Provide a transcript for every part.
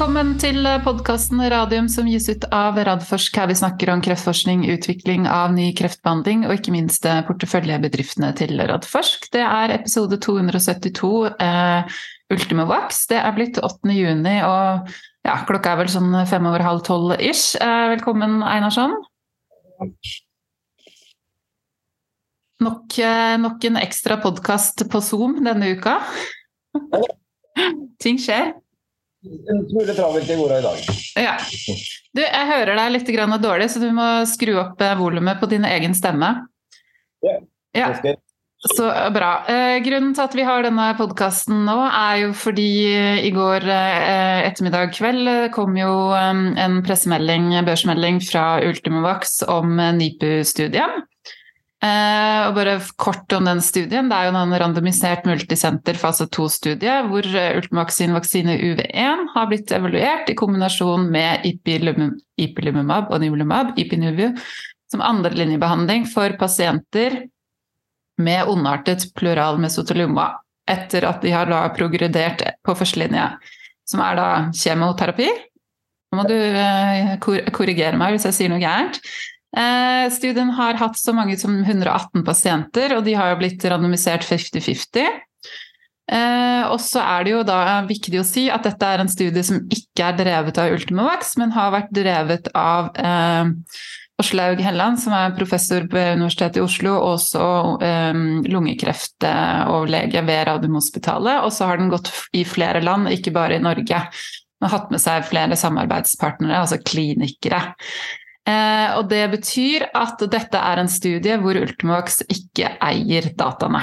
Velkommen til podkasten Radium som gis ut av Radforsk, her vi snakker om kreftforskning, utvikling av ny kreftbehandling og ikke minst porteføljebedriftene til Radforsk. Det er episode 272, eh, Ultimovax. Det er blitt 8. juni, og ja, klokka er vel sånn fem over halv tolv ish. Eh, velkommen, Einarsson. Nok, eh, nok en ekstra podkast på Zoom denne uka. Ting skjer. En smule travelt i jorda i dag. Ja. Du, jeg hører deg litt dårlig, så du må skru opp eh, volumet på din egen stemme. Ja. ja. Så bra. Eh, grunnen til at vi har denne podkasten nå, er jo fordi i går eh, ettermiddag kveld kom jo en pressemelding, børsmelding fra Ultimovax om NIPU-studien. Eh, og bare kort om den studien. Det er jo en randomisert multisenter fase 2-studie hvor eh, Ultimovaxin-vaksine UV1 har blitt evaluert i kombinasjon med ipilimumab og nivolumab, ipinuvu, som andrelinjebehandling for pasienter med ondartet plural mesotelioma etter at de har da progredert på førstelinje, som er da kjemoterapi. Nå må du eh, korrigere meg hvis jeg sier noe gærent. Eh, studien har hatt så mange som 118 pasienter, og de har jo blitt randomisert 50-50. Eh, og så er det jo da viktig å si at dette er en studie som ikke er drevet av Ultimovax, men har vært drevet av eh, Åslaug Helland, som er professor ved Universitetet i Oslo, og også eh, lungekreftoverlege ved Radiumhospitalet. Og så har den gått i flere land, ikke bare i Norge. Den har hatt med seg flere samarbeidspartnere, altså klinikere. Eh, og det betyr at dette er en studie hvor Ultimovax ikke eier dataene.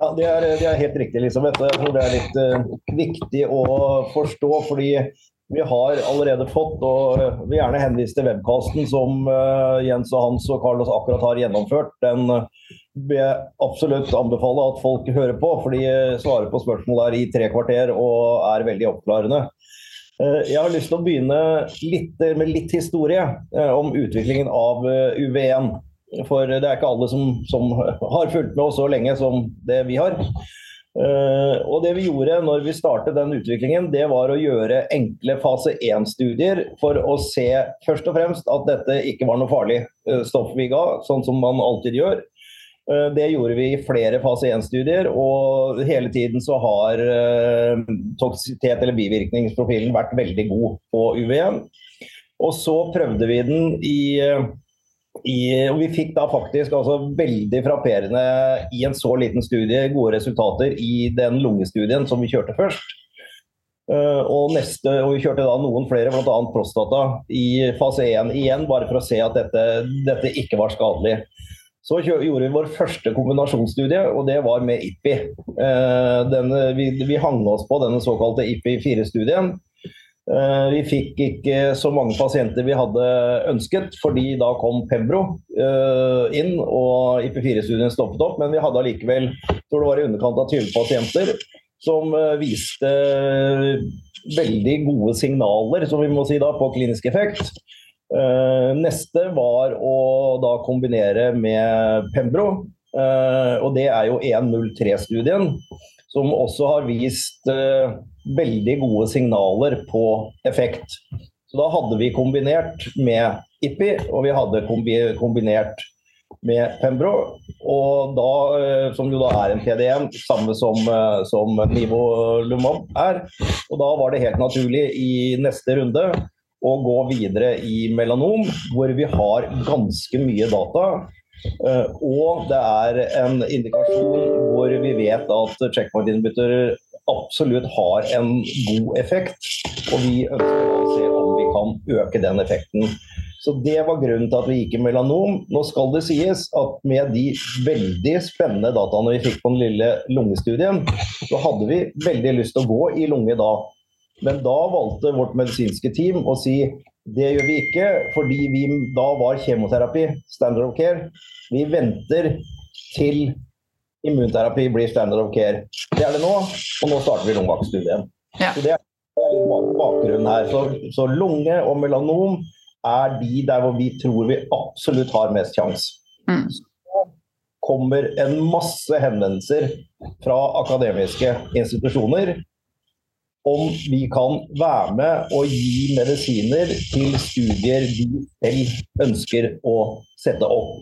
Ja, Det er, det er helt riktig, Elisabeth. Jeg tror det er litt uh, viktig å forstå. fordi vi har allerede fått, og vil gjerne henvise til webkasten som uh, Jens og Hans og Carlos akkurat har gjennomført. Den vil jeg absolutt anbefale at folk hører på, for de svarer på spørsmål der i tre kvarter og er veldig oppklarende. Eh, jeg har lyst til å begynne litt, med litt historie eh, om utviklingen av UVM, UV1. For det er ikke alle som, som har fulgt med oss så lenge som det vi har. Og det vi gjorde når vi startet den utviklingen, det var å gjøre enkle fase 1-studier for å se først og fremst at dette ikke var noe farlig stoff vi ga, sånn som man alltid gjør. Eh, det gjorde vi i flere fase 1-studier, og hele tiden så har eh, toksisitet eller bivirkningsprofilen vært veldig god på UV1. Og så prøvde vi den i, i og Vi fikk da faktisk altså veldig frapperende i en så liten studie gode resultater i den lungestudien som vi kjørte først. Uh, og, neste, og Vi kjørte da noen flere, bl.a. prostata, i fase 1 igjen, bare for å se at dette, dette ikke var skadelig. Så gjorde vi vår første kombinasjonsstudie, og det var med IPI. Eh, vi, vi, hang oss på denne såkalte IPI4-studien. Eh, vi fikk ikke så mange pasienter vi hadde ønsket, fordi da kom Pembro eh, inn og IPI4-studien stoppet opp. Men vi hadde allikevel tror det var i underkant av 20 pasienter som viste veldig gode signaler som vi må si da, på klinisk effekt. Uh, neste var å da kombinere med Pembro. Uh, og det er jo 103-studien, som også har vist uh, veldig gode signaler på effekt. Så da hadde vi kombinert med IPI, og vi hadde kombinert med Pembro. Og da, som jo da er en PDM, samme som, som Nivolumab er. Og da var det helt naturlig i neste runde å gå videre i melanom, hvor vi har ganske mye data. Eh, og det er en indikasjon hvor vi vet at checkpoint-innbyttere absolutt har en god effekt. Og vi ønsker å se om vi kan øke den effekten. Så Det var grunnen til at vi gikk i melanom. Nå skal det sies at med de veldig spennende dataene vi fikk på den lille lungestudien, så hadde vi veldig lyst til å gå i lunge da. Men da valgte vårt medisinske team å si det gjør vi ikke, fordi vi da var kjemoterapi standard of care. Vi venter til immunterapi blir standard of care. Det er det nå, og nå starter vi lungevaksstudien. Ja. Så det er bakgrunnen her. Så, så, lunge og melanom er de der hvor vi tror vi absolutt har mest sjanse. Mm. Så kommer en masse henvendelser fra akademiske institusjoner om vi kan være med og gi medisiner til studier de selv ønsker å sette opp.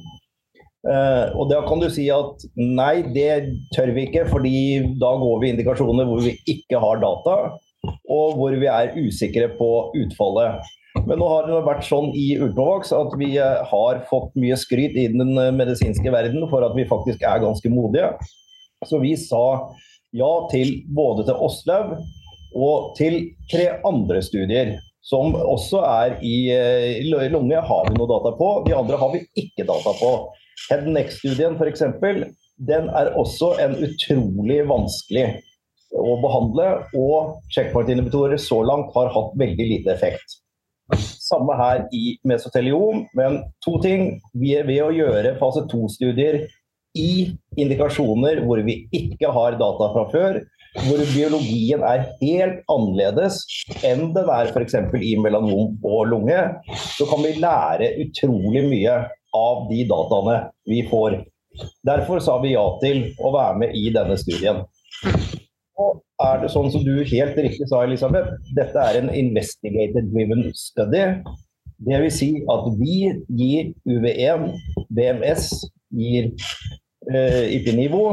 Uh, og da kan du si at nei, det tør vi ikke, fordi da går vi indikasjoner hvor vi ikke har data, og hvor vi er usikre på utfallet. Men nå har det vært sånn i Ultimovax at vi eh, har fått mye skryt i den eh, medisinske verden for at vi faktisk er ganske modige. Så vi sa ja til både til Åslaug og til tre andre studier. Som også er i, i lunge, har vi noe data på. De andre har vi ikke data på. Head Next-studien f.eks. Den er også en utrolig vanskelig å behandle. Og checkpoint-inhibitorer så langt har hatt veldig lite effekt. Samme her i mesoteliom, men to ting. Vi er ved å gjøre fase to-studier i indikasjoner hvor vi ikke har data fra før, hvor biologien er helt annerledes enn den er f.eks. i melanom og lunge, så kan vi lære utrolig mye av de dataene vi får. Derfor sa vi ja til å være med i denne studien. Og er det sånn som du helt riktig sa, Elisabeth, dette er en investigated driven study. Det vil si at vi gir UV1, BMS gir eh, IP-nivå,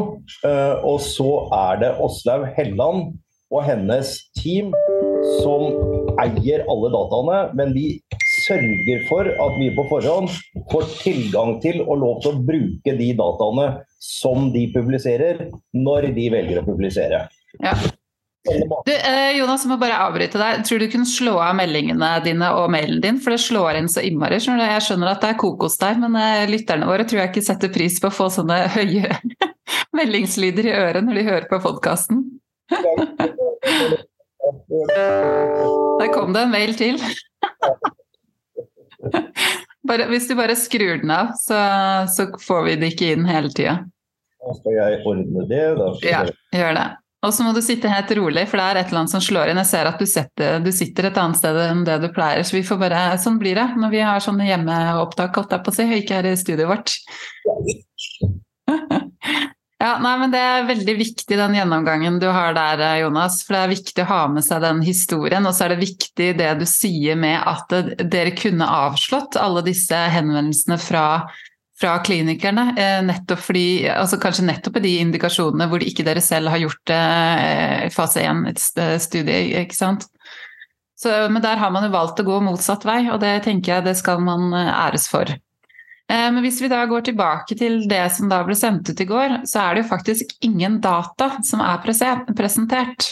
eh, og så er det Åslaug Helland og hennes team som eier alle dataene, men vi sørger for at vi på forhånd får tilgang til og lov til å bruke de dataene som de publiserer, når de velger å publisere. Ja. Du, eh, Jonas, jeg må bare avbryte deg. Tror du kunne slå av meldingene dine og mailen din? For det slår inn så innmari. Jeg skjønner at det er kokos der, men eh, lytterne våre tror jeg ikke setter pris på å få sånne høye meldingslyder i øret når de hører på podkasten. Der kom det en mail til. Bare, hvis du bare skrur den av, så, så får vi det ikke inn hele tida. Da skal jeg ordne det. Da ja, gjør det. Og så må du sitte helt rolig, for det er et eller annet som slår inn. Jeg ser at du, setter, du sitter et annet sted enn det du pleier. Så vi får bare, sånn blir det når vi har sånne hjemmeopptak, holdt jeg på å si, og ikke er i studioet vårt. Ja, nei, men Det er veldig viktig den gjennomgangen du har der, Jonas. For det er viktig å ha med seg den historien. Og så er det viktig det du sier med at dere kunne avslått alle disse henvendelsene fra fra klinikerne. Eh, nettopp fordi, altså Kanskje nettopp i de indikasjonene hvor ikke dere selv har gjort eh, fase 1-studie. ikke sant? Så, men der har man jo valgt å gå motsatt vei, og det tenker jeg det skal man eh, æres for. Men hvis vi da går tilbake til det som da ble sendt ut i går, så er det jo faktisk ingen data som er presentert.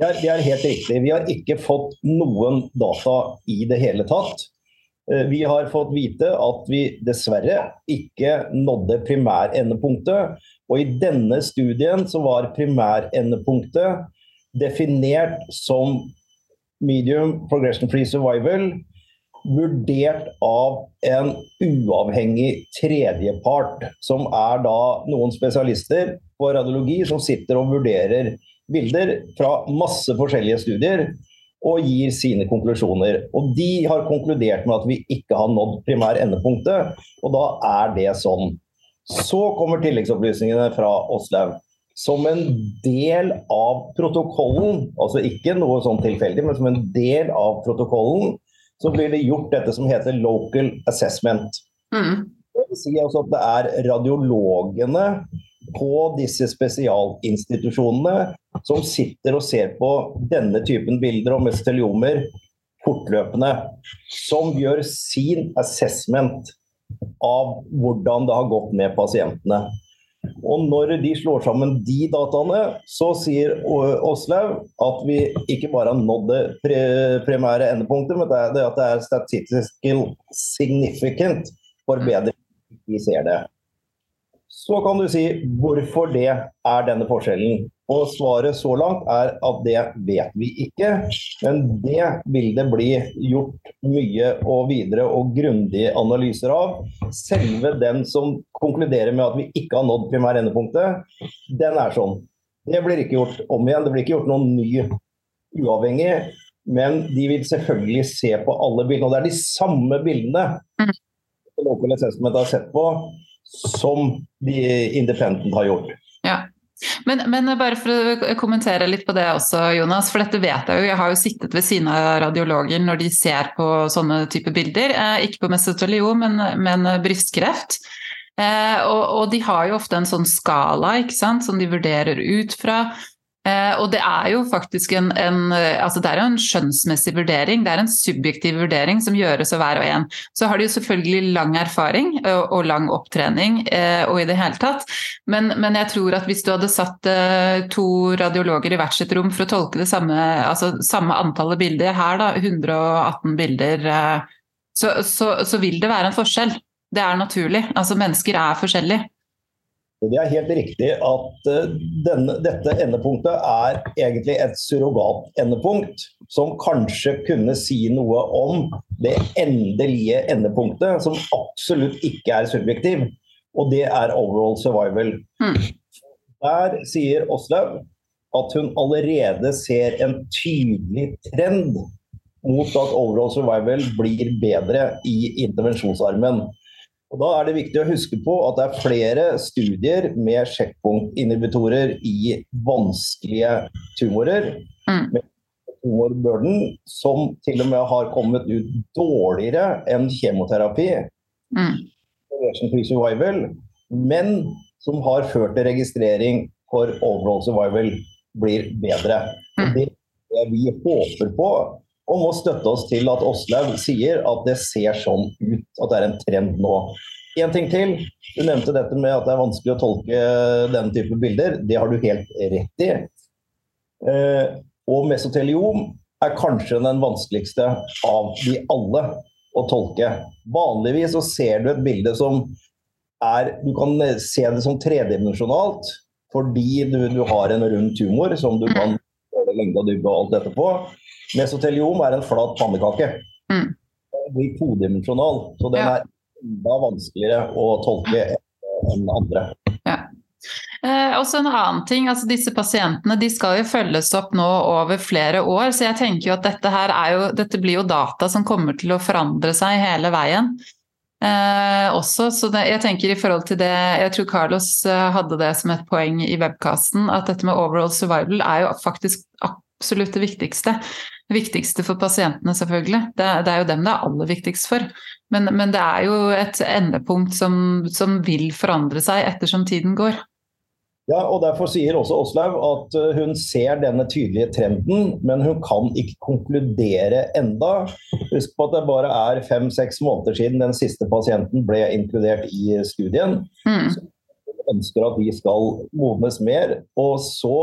Er, det er helt riktig. Vi har ikke fått noen data i det hele tatt. Eh, vi har fått vite at vi dessverre ikke nådde primærendepunktet. Og i denne studien så var primærendepunktet definert som medium progression free survival, vurdert av en uavhengig tredjepart, som er da noen spesialister på radiologi som sitter og vurderer bilder fra masse forskjellige studier og gir sine konklusjoner. Og de har konkludert med at vi ikke har nådd primær endepunktet, og da er det sånn. Så kommer tilleggsopplysningene fra Åslaug. Som en del av protokollen, altså ikke noe sånn tilfeldig, men som en del av protokollen, så blir det gjort dette som heter local assessment. Mm. Det vil si altså at det er radiologene på disse spesialinstitusjonene som sitter og ser på denne typen bilder og mesteliomer fortløpende. Som gjør sin assessment av hvordan det har gått med pasientene. Og når de slår sammen de dataene, så sier Åslaug at vi ikke bare har nådd det primære endepunktet, men at det er statistisk significant forbedring. Vi ser det. Så kan du si hvorfor det er denne forskjellen. Og svaret så langt er at det vet vi ikke. Men det vil det bli gjort mye og videre og grundige analyser av. Selve den som konkluderer med at vi ikke har nådd primær endepunktet, den er sånn. Det blir ikke gjort om igjen. Det blir ikke gjort noen ny uavhengig. Men de vil selvfølgelig se på alle bildene. Og det er de samme bildene som Local Assessment har sett på som de Independent har gjort. Men, men, bare for å kommentere litt på det også, Jonas. For dette vet jeg jo. Jeg har jo sittet ved siden av radiologer når de ser på sånne type bilder. Eh, ikke på mesoteliom, men, men brystkreft. Eh, og, og, de har jo ofte en sånn skala sant, som de vurderer ut fra. Eh, og det er jo faktisk en, en, altså det er en skjønnsmessig vurdering, det er en subjektiv vurdering som gjøres av hver og en. Så har de jo selvfølgelig lang erfaring og, og lang opptrening eh, og i det hele tatt. Men, men, jeg tror at hvis du hadde satt eh, to radiologer i hvert sitt rom for å tolke det samme, altså samme antallet bilder her, da, 118 bilder, eh, så, så, så vil det være en forskjell. Det er naturlig. Altså mennesker er forskjellige. Det er helt riktig at eh, denne, dette endepunktet er egentlig et surrogat-endepunkt, som kanskje kunne si noe om det endelige endepunktet, som absolutt ikke er subjektiv, og det er overall survival. Mm. Der sier Åslaug at hun allerede ser en tydelig trend mot at overall survival blir bedre i intervensjonsarmen. Og Da er det viktig å huske på at det er flere studier med sjekkpunktinhibitorer i vanskelige tumorer. Mm. Burden, som til og med har kommet ut dårligere enn kjemoterapi. Mm. Survival, men som har ført til registrering for overall survival blir bedre. Mm. Det det vi håper på og må støtte oss til at Åslaug sier at det ser sånn ut, at det er en trend nå. En ting til. Du nevnte dette med at det er vanskelig å tolke denne type bilder. Det har du helt rett i. Eh, og mesoteliom er kanskje den vanskeligste av de alle å tolke. Vanligvis så ser du et bilde som er Du kan se det som tredimensjonalt fordi du, du har en rund tumor som du kan lengde og dybde og alt dette på. Mesoteliom er en flat pannekake. Mm. Den blir todimensjonal, så den ja. er enda vanskeligere å tolke enn andre. Ja. Eh, også en annen ting, altså Disse pasientene de skal jo følges opp nå over flere år. så jeg tenker jo at Dette her er jo, dette blir jo data som kommer til å forandre seg hele veien. Eh, også, så det, jeg tenker i forhold til det, jeg tror Carlos eh, hadde det som et poeng i webcasten, at dette med overall survival er jo faktisk absolutt det viktigste. Det viktigste for pasientene, selvfølgelig. Det, det er jo dem det er aller viktigst for. Men, men det er jo et endepunkt som, som, vil forandre seg ettersom tiden går. Ja, og Derfor sier også Åslaug at eh, hun ser denne tydelige trenden, men hun kan ikke konkludere enda. Husk på at det bare er fem-seks måneder siden den siste pasienten ble inkludert i studien. Mm. Så hun ønsker at de skal modnes mer. Og så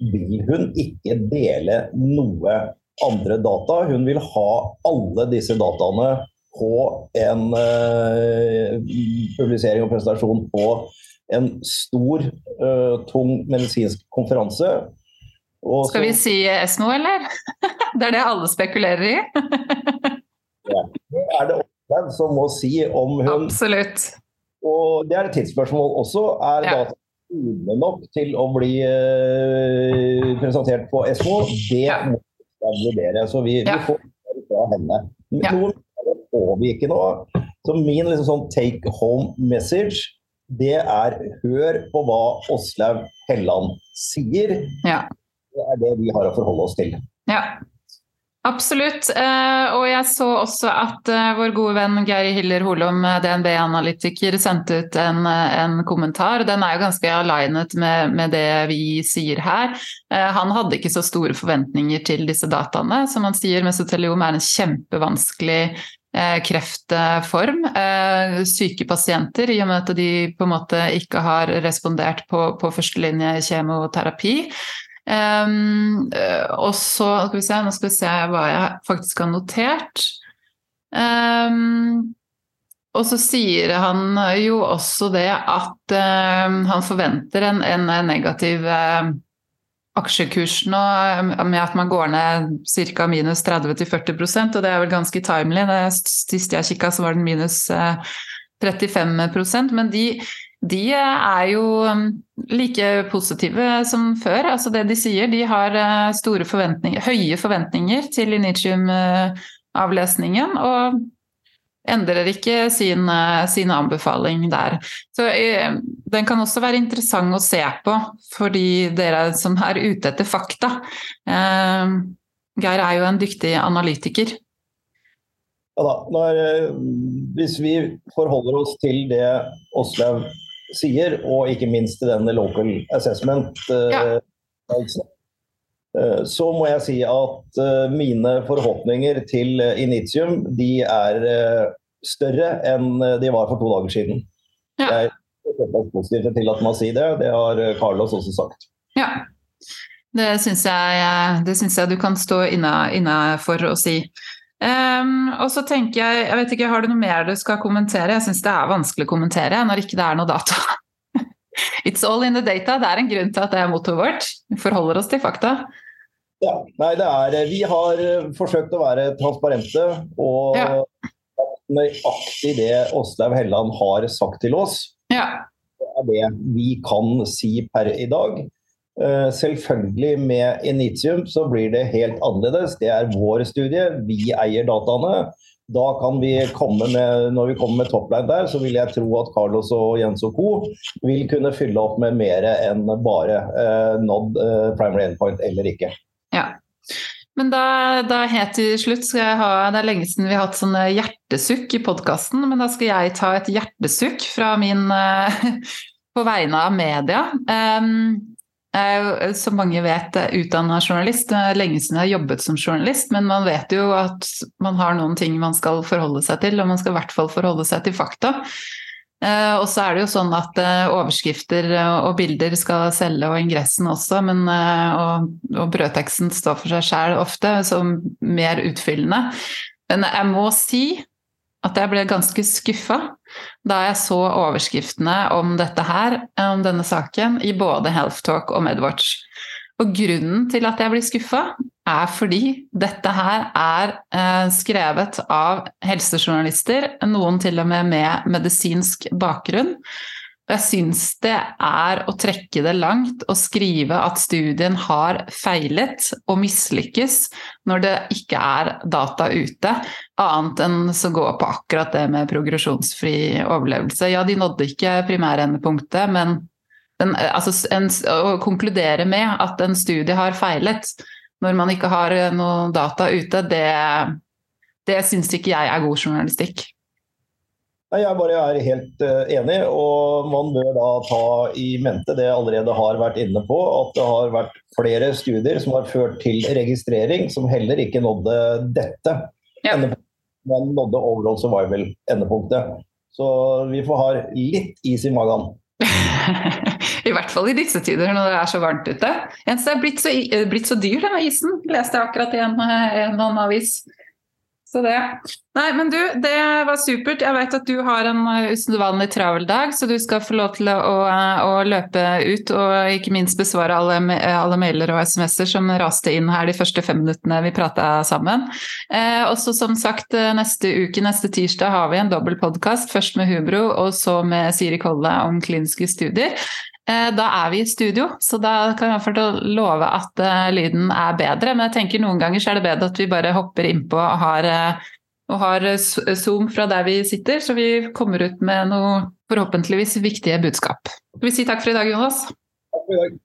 vil hun ikke dele noe andre data. Hun vil ha alle disse dataene på en uh, publisering og presentasjon på en stor, uh, tung medisinsk konferanse. Og Skal vi si ESMO, eller? det er det alle spekulerer i. ja, det er det Oppland som må si om hun Absolutt. Og det er et tidsspørsmål også. Er ja. data gode nok til å bli uh, presentert på ESMO? Det ja. må vi vurdere. Så vi, ja. vi får det fra henne. Ja. Noe får vi ikke nå. Så min liksom sånn take home message det er hør på hva Åslaug Helland sier. Ja. Det er det vi har å forholde oss til. Ja. Absolutt. Eh, og jeg så også at eh, vår gode venn Geir Hiller Holom, eh, DNB-analytiker, sendte ut en, en, kommentar. Den er jo ganske alignet med, med, det vi sier her. Han hadde ikke så store forventninger til disse dataene. Som han sier, mesoteliom er en kjempevanskelig kreftform. Syke pasienter, i og med at de på en måte ikke har respondert på, på førstelinje kjemoterapi. Um, og så skal vi se, nå skal vi se hva jeg faktisk har notert. Um, og så sier han jo også det at um, han forventer en, en negativ uh, aksjekurs nå med at man går ned ca. minus 30-40% og det er vel ganske timely. Det siste jeg kikka, så var den minus uh, 35% men de, de er jo um, like positive som før. Altså det de sier, de har store forventninger, høye forventninger til Initium-avlesningen. Og endrer ikke sin, sin anbefaling der. Så Den kan også være interessant å se på for de dere som er ute etter fakta. Geir er jo en dyktig analytiker. Ja da, når, Hvis vi forholder oss til det Åslaug sier, og ikke minst til denne local assessment, ja. Eh, så må jeg si at eh, mine forhåpninger til Initium de er eh, større enn de var for to dager siden. Ja. Jeg er positiv til at man sier det. Det har Carlos også sagt. Ja, det syns jeg, det jeg du kan stå inne for å si. Um, og så tenker jeg, jeg vet ikke, Har du noe mer du skal kommentere? Jeg syns det er vanskelig å kommentere når ikke det er noe data. It's all in the data. Det er en grunn til at det er mottoet vårt. Vi forholder oss til fakta. Ja, nei, det er, vi har eh, forsøkt å være transparente og ja. nøyaktig det Åslaug Helland har sagt til oss. Ja. Det er det vi kan si per i dag. Eh, selvfølgelig med Initium så blir det helt annerledes. Det er vår studie, vi eier dataene. Da kan vi komme med, Når vi kommer med topline der, så vil jeg tro at Carlos og Jens og co. vil kunne fylle opp med mer enn bare uh, nådd uh, primary endpoint eller ikke. Men da, da helt til slutt skal jeg ha Det er lenge siden vi har hatt sånne hjertesukk i podkasten, men da skal jeg ta et hjertesukk fra min På vegne av media. Jeg er som mange vet, utdanna journalist. Det er lenge siden jeg har jobbet som journalist, men man vet jo at man har noen ting man skal forholde seg til, og man skal i hvert fall forholde seg til fakta. Eh, og så er det jo sånn at eh, overskrifter og bilder skal selge, og ingressen også, men, eh, og, og brødteksten står for seg sjæl ofte, som mer utfyllende. Men jeg må si at jeg ble ganske skuffa da jeg så overskriftene om dette her, om denne saken, i både Health Talk og Medwatch. Og grunnen til at jeg blir skuffa, er fordi dette her er eh, skrevet av helsejournalister, noen til og med med medisinsk bakgrunn. Og jeg syns det er å trekke det langt å skrive at studien har feilet og mislykkes når det ikke er data ute, annet enn som går på akkurat det med progresjonsfri overlevelse. Ja, de nådde ikke primærendepunktet, men den, altså en, å konkludere med at en studie har feilet når man ikke har eh, noe data ute, det, det syns ikke jeg er god journalistikk. Nei, Jeg bare er helt uh, enig, og man bør da ta i mente det jeg allerede har vært inne på, at det har vært flere studier som har ført til registrering, som heller ikke nådde dette ja. men nådde overall survival-endepunktet. Så vi får ha litt is i magen. I hvert fall i disse tider når det er så varmt ute. Eneste er blitt så, blitt så dyr, denne isen. Leste jeg akkurat i en, en annen avis. Så det. Nei, men du, det var supert. Jeg vet at du har en eh, usedvanlig travel dag, så du skal få lov til å, å, løpe ut og ikke minst besvare alle, alle mailer og SMS-er som raste inn her de første fem minuttene vi prata sammen. Eh, også som sagt, eh, neste uke, neste tirsdag, har vi en dobbel podkast. Først med Hubro og så med Siri Kolle om kliniske studier. Eh, da er vi i studio, så da kan jeg love at uh, lyden er bedre. Men jeg tenker noen ganger så er det bedre at vi bare hopper innpå og har, uh, og har Zoom fra der vi sitter, så vi kommer ut med noe forhåpentligvis viktige budskap. Vi si takk for i dag, Jonas? Takk for i dag.